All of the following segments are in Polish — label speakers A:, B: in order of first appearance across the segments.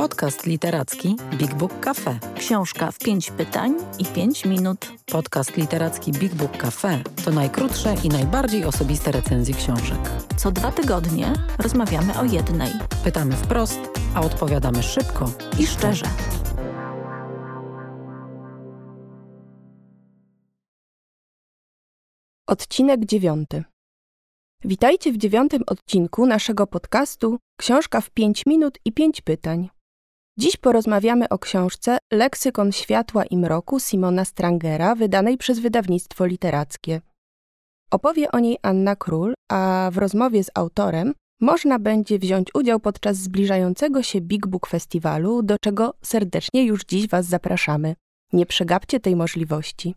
A: Podcast literacki Big Book Cafe.
B: Książka w pięć pytań i pięć minut.
A: Podcast literacki Big Book Cafe to najkrótsze i najbardziej osobiste recenzje książek.
B: Co dwa tygodnie rozmawiamy o jednej.
A: Pytamy wprost, a odpowiadamy szybko
B: I szczerze.
C: Odcinek dziewiąty. Witajcie w dziewiątym odcinku naszego podcastu Książka w 5 minut i 5 pytań. Dziś porozmawiamy o książce Leksykon światła i mroku Simona Strangera, wydanej przez wydawnictwo literackie. Opowie o niej Anna Król, a w rozmowie z autorem można będzie wziąć udział podczas zbliżającego się Big Book Festiwalu, do czego serdecznie już dziś Was zapraszamy. Nie przegapcie tej możliwości.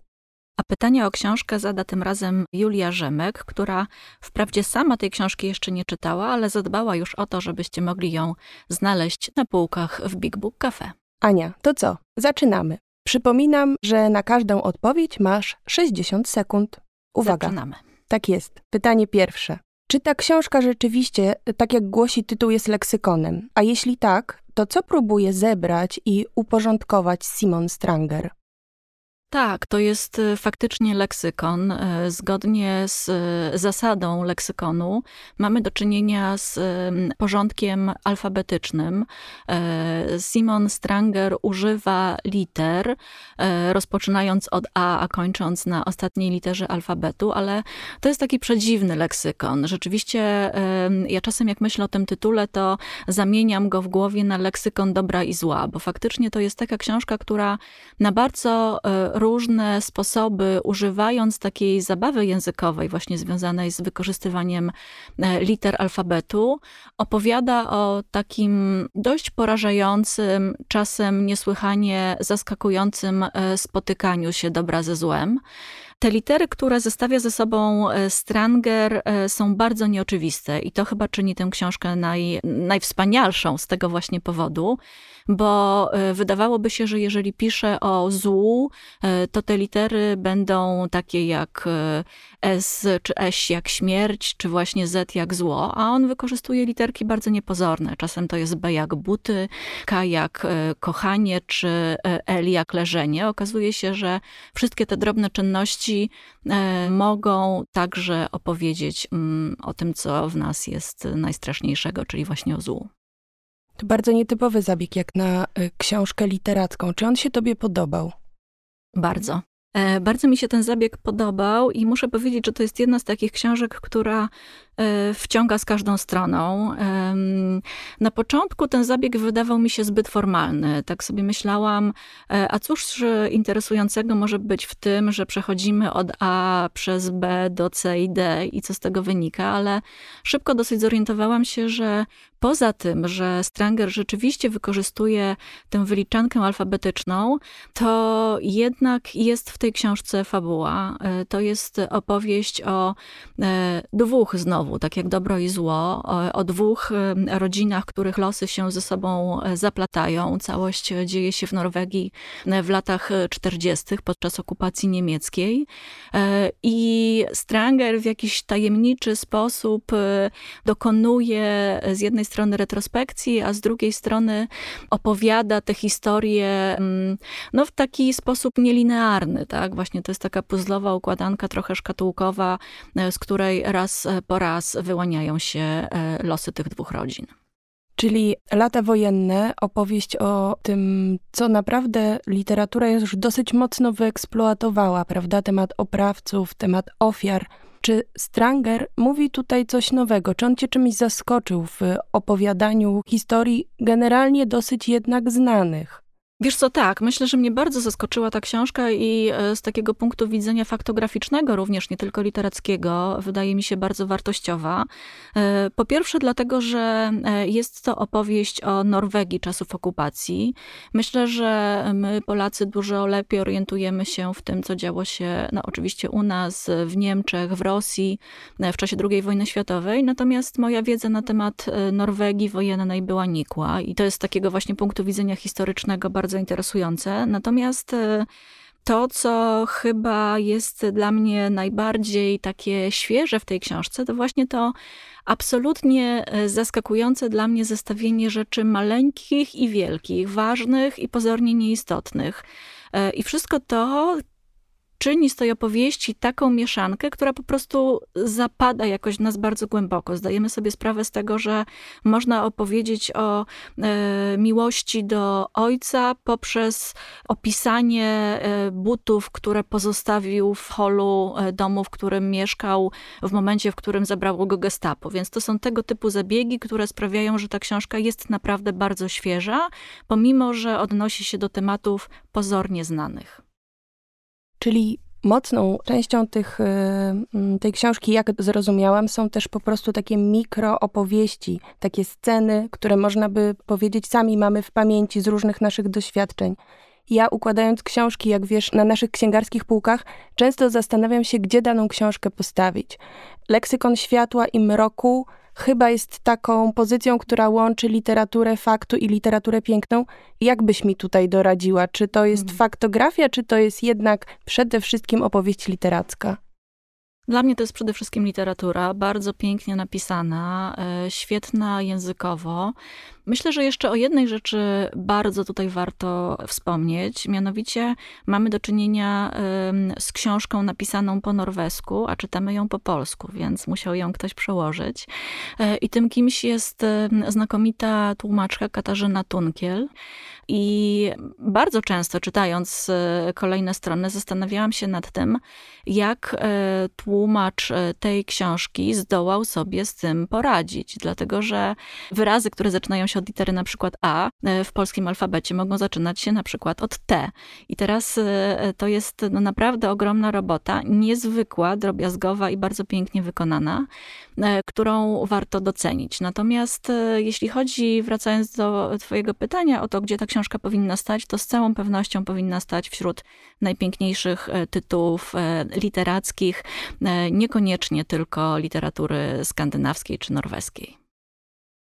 B: A pytanie o książkę zada tym razem Julia Rzemek, która wprawdzie sama tej książki jeszcze nie czytała, ale zadbała już o to, żebyście mogli ją znaleźć na półkach w Big Book Cafe.
C: Ania, to co? Zaczynamy. Przypominam, że na każdą odpowiedź masz 60 sekund. Uwaga.
B: Zaczynamy.
C: Tak jest. Pytanie pierwsze. Czy ta książka rzeczywiście, tak jak głosi tytuł, jest leksykonem? A jeśli tak, to co próbuje zebrać i uporządkować Simon Stranger?
B: Tak, to jest y, faktycznie leksykon. Y, Zgodnie z y, zasadą leksykonu mamy do czynienia z porządkiem alfabetycznym. E, Simon Stranger używa liter, e, rozpoczynając od A, a kończąc na ostatniej literze alfabetu, ale to jest taki przedziwny leksykon. Rzeczywiście ja czasem jak myślę o tym tytule, to zamieniam go w głowie na leksykon dobra i zła, bo faktycznie to jest taka książka, która na bardzo y, różne sposoby, używając takiej zabawy językowej, właśnie związanej z wykorzystywaniem e, liter alfabetu, opowiada o takim dość porażającym, czasem niesłychanie zaskakującym e, spotykaniu się dobra ze złem. Te litery, które zestawia ze sobą e, Stranger, są bardzo nieoczywiste i to chyba czyni tę książkę naj, najwspanialszą z tego właśnie powodu bo wydawałoby się, że jeżeli pisze o złu, to te litery będą takie jak S czy S jak śmierć, czy właśnie Z jak zło, a on wykorzystuje literki bardzo niepozorne. Czasem to jest B jak buty, K jak kochanie, czy L jak leżenie. Okazuje się, że wszystkie te drobne czynności mogą także opowiedzieć o tym, co w nas jest najstraszniejszego, czyli właśnie o złu.
C: To bardzo nietypowy zabieg jak na y, książkę literacką. Czy on się tobie podobał?
B: Bardzo. E, bardzo mi się ten zabieg podobał i muszę powiedzieć, że to jest jedna z takich książek, która e, wciąga z każdą stroną. Na początku ten zabieg wydawał mi się zbyt formalny. Tak sobie myślałam, e, a cóż interesującego może być w tym, że przechodzimy od A przez B do C i D i co z tego wynika, ale szybko dosyć zorientowałam się, że poza tym, że Stranger rzeczywiście wykorzystuje tę wyliczankę alfabetyczną, to jednak jest w tej książce fabuła. E, to jest opowieść o e, dwóch znowu, tak jak dobro i zło, o, o dwóch e, rodzinach, których losy się ze sobą zaplatają. Całość dzieje się w Norwegii w latach 40. podczas okupacji niemieckiej. I Stranger w jakiś tajemniczy sposób dokonuje z jednej strony retrospekcji, a z drugiej strony opowiada te historie mm, no, w taki sposób nielinearny. Tak? Właśnie to jest taka puzzlowa układanka, trochę szkatułkowa, e, z której raz e, po raz wyłaniają się e, losy tych dwóch rodzin.
C: Czyli lata wojenne, opowieść o tym, co naprawdę literatura już dosyć mocno wyeksploatowała, prawda? Temat oprawców, temat ofiar. Czy Stranger mówi tutaj coś nowego? Czy on cię czymś zaskoczył w opowiadaniu historii generalnie dosyć jednak znanych?
B: Wiesz co, tak, myślę, że mnie bardzo zaskoczyła ta książka i e, z takiego punktu widzenia faktograficznego, również nie tylko literackiego, wydaje mi się bardzo wartościowa. E, po pierwsze dlatego, że e, jest to opowieść o Norwegii czasów okupacji. Myślę, że my Polacy dużo lepiej orientujemy się w tym, co działo się, no oczywiście u nas, w Niemczech, w Rosji, w czasie II wojny światowej, natomiast moja wiedza na temat Norwegii wojennej była nikła i to jest z takiego właśnie punktu widzenia historycznego bardzo bardzo interesujące. Natomiast e, To, co chyba jest dla mnie najbardziej takie świeże w tej książce, to właśnie to absolutnie e, zaskakujące dla mnie zestawienie rzeczy maleńkich i wielkich, ważnych i pozornie nieistotnych. E, I wszystko to czyni z tej opowieści taką mieszankę, która po prostu zapada jakoś w nas bardzo głęboko. Zdajemy sobie sprawę z tego, że można opowiedzieć o e, miłości do ojca poprzez opisanie e, butów, które pozostawił w holu e, domu, w którym mieszkał w momencie, w którym zabrało go gestapo. Więc to są tego typu zabiegi, które sprawiają, że ta książka jest naprawdę bardzo świeża, pomimo, że odnosi się do tematów pozornie znanych.
C: Czyli mocną częścią tych, y, tej książki, jak zrozumiałam, są też po prostu takie mikroopowieści, takie sceny, które można by powiedzieć sami mamy w pamięci z różnych naszych doświadczeń. Ja układając książki, jak wiesz, na naszych księgarskich półkach, często zastanawiam się, gdzie daną książkę postawić. Leksykon światła i mroku chyba jest taką pozycją, która łączy literaturę faktu i literaturę piękną. Jak byś mi tutaj doradziła? Czy to jest hmm. faktografia, czy to jest jednak przede wszystkim opowieść literacka?
B: Dla mnie to jest przede wszystkim literatura, bardzo pięknie napisana, e, świetna językowo. Myślę, że jeszcze o jednej rzeczy bardzo tutaj warto wspomnieć, mianowicie mamy do czynienia z książką napisaną po norwesku, a czytamy ją po polsku, więc musiał ją ktoś przełożyć. E, I tym kimś jest znakomita tłumaczka Katarzyna Tunkiel. I bardzo często czytając e, kolejne strony, zastanawiałam się nad tym, jak e, tłumacz e, tej książki zdołał sobie z tym poradzić. Dlatego, że wyrazy, które zaczynają się od litery na przykład A w polskim alfabecie mogą zaczynać się na przykład od T. I teraz to jest no, naprawdę ogromna robota, niezwykła, drobiazgowa i bardzo pięknie wykonana, którą warto docenić. Natomiast jeśli chodzi, wracając do Twojego pytania o to, gdzie ta książka powinna stać, to z całą pewnością powinna stać wśród najpiękniejszych e, tytułów e, literackich, e, niekoniecznie tylko literatury skandynawskiej czy norweskiej.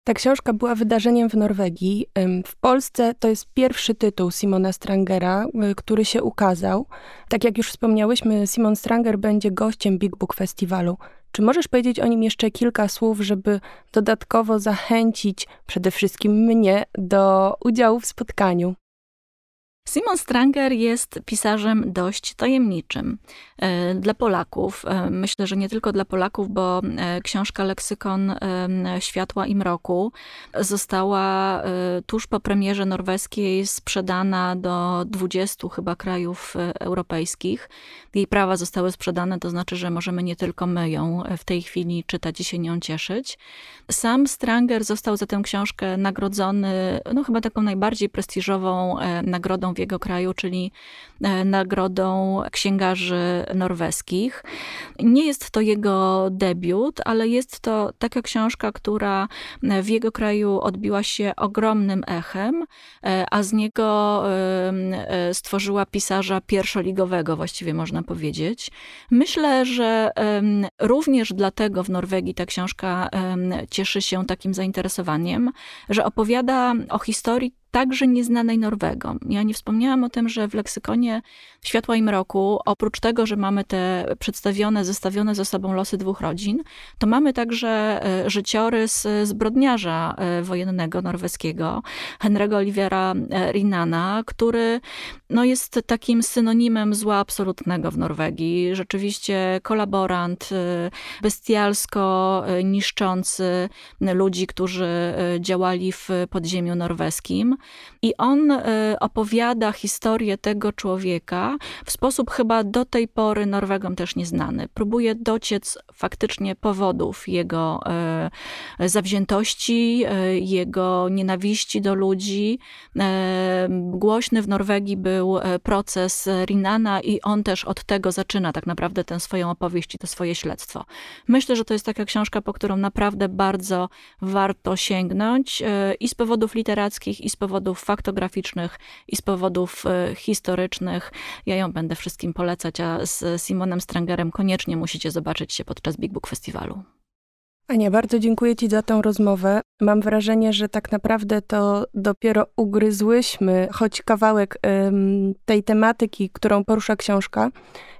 C: Ta książka była wydarzeniem w Norwegii. W Polsce to jest pierwszy tytuł Simona Strangera, który się ukazał. Tak jak już wspomniałyśmy, Simon Stranger będzie gościem Big Book Festiwalu. Czy możesz powiedzieć o nim jeszcze kilka słów, żeby dodatkowo zachęcić przede wszystkim mnie do udziału w spotkaniu?
B: Simon Stranger jest pisarzem dość tajemniczym e, dla Polaków. E, myślę, że nie tylko dla Polaków, bo e, książka Leksykon Światła i Mroku została tuż po premierze norweskiej sprzedana do 20 chyba krajów europejskich. Jej prawa zostały sprzedane, to znaczy, że możemy nie tylko my ją w tej chwili czytać i się nią cieszyć. Sam Stranger został za tę książkę nagrodzony, no chyba taką najbardziej prestiżową nagrodą w jego kraju, czyli e, nagrodą księgarzy norweskich. Nie jest to jego debiut, ale jest to taka książka, która w jego kraju odbiła się ogromnym echem, e, a z niego e, stworzyła pisarza pierwszoligowego, właściwie można powiedzieć. Myślę, że również dlatego w Norwegii ta książka cieszy się takim zainteresowaniem, że opowiada o historii także nieznanej Norwegom. Ja nie wspomniałam o tym, że w leksykonie Światła i Mroku, oprócz tego, że mamy te przedstawione, zestawione ze sobą losy dwóch rodzin, to mamy także e, życiorys zbrodniarza e, wojennego norweskiego, Henry'ego Olivera e, Rinana, który no, jest takim synonimem zła absolutnego w Norwegii. Rzeczywiście kolaborant, bestialsko niszczący ludzi, którzy działali w podziemiu norweskim. I on e, opowiada historię tego człowieka w sposób chyba do tej pory Norwegom też nieznany. Próbuje dociec faktycznie powodów jego e, zawziętości, e, jego nienawiści do ludzi. Głośny w Norwegii był proces Rinana i on też od tego zaczyna tak naprawdę tę swoją opowieść i to swoje śledztwo. Myślę, że to jest taka książka, po którą naprawdę bardzo warto sięgnąć i z powodów literackich, i z powodów powodów faktograficznych i z powodów e, historycznych. Ja ją będę wszystkim polecać, a z Simonem Strangerem koniecznie musicie zobaczyć się podczas Big Book Festiwalu.
C: Ania, bardzo dziękuję Ci za tą rozmowę. Mam wrażenie, że tak naprawdę to dopiero ugryzłyśmy choć kawałek ym, tej tematyki, którą porusza książka.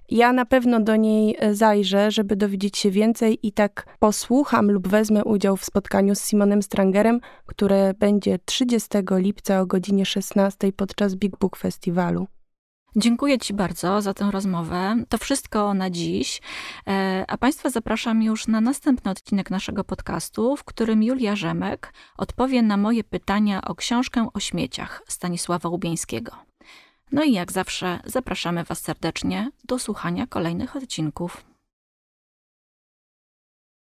C: Ja na pewno do niej e, zajrzę, żeby dowiedzieć się więcej i tak posłucham lub wezmę udział w spotkaniu z Simonem Strangerem, które będzie 30 lipca o godzinie 16 podczas Big Book Festiwalu.
B: Dziękuję Ci bardzo za tę rozmowę. To wszystko na dziś. E, a Państwa zapraszam już na następny odcinek naszego podcastu, w którym Julia Rzemek odpowie na moje pytania o książkę o śmieciach Stanisława Łubieńskiego. No i jak zawsze zapraszamy Was serdecznie do słuchania kolejnych odcinków.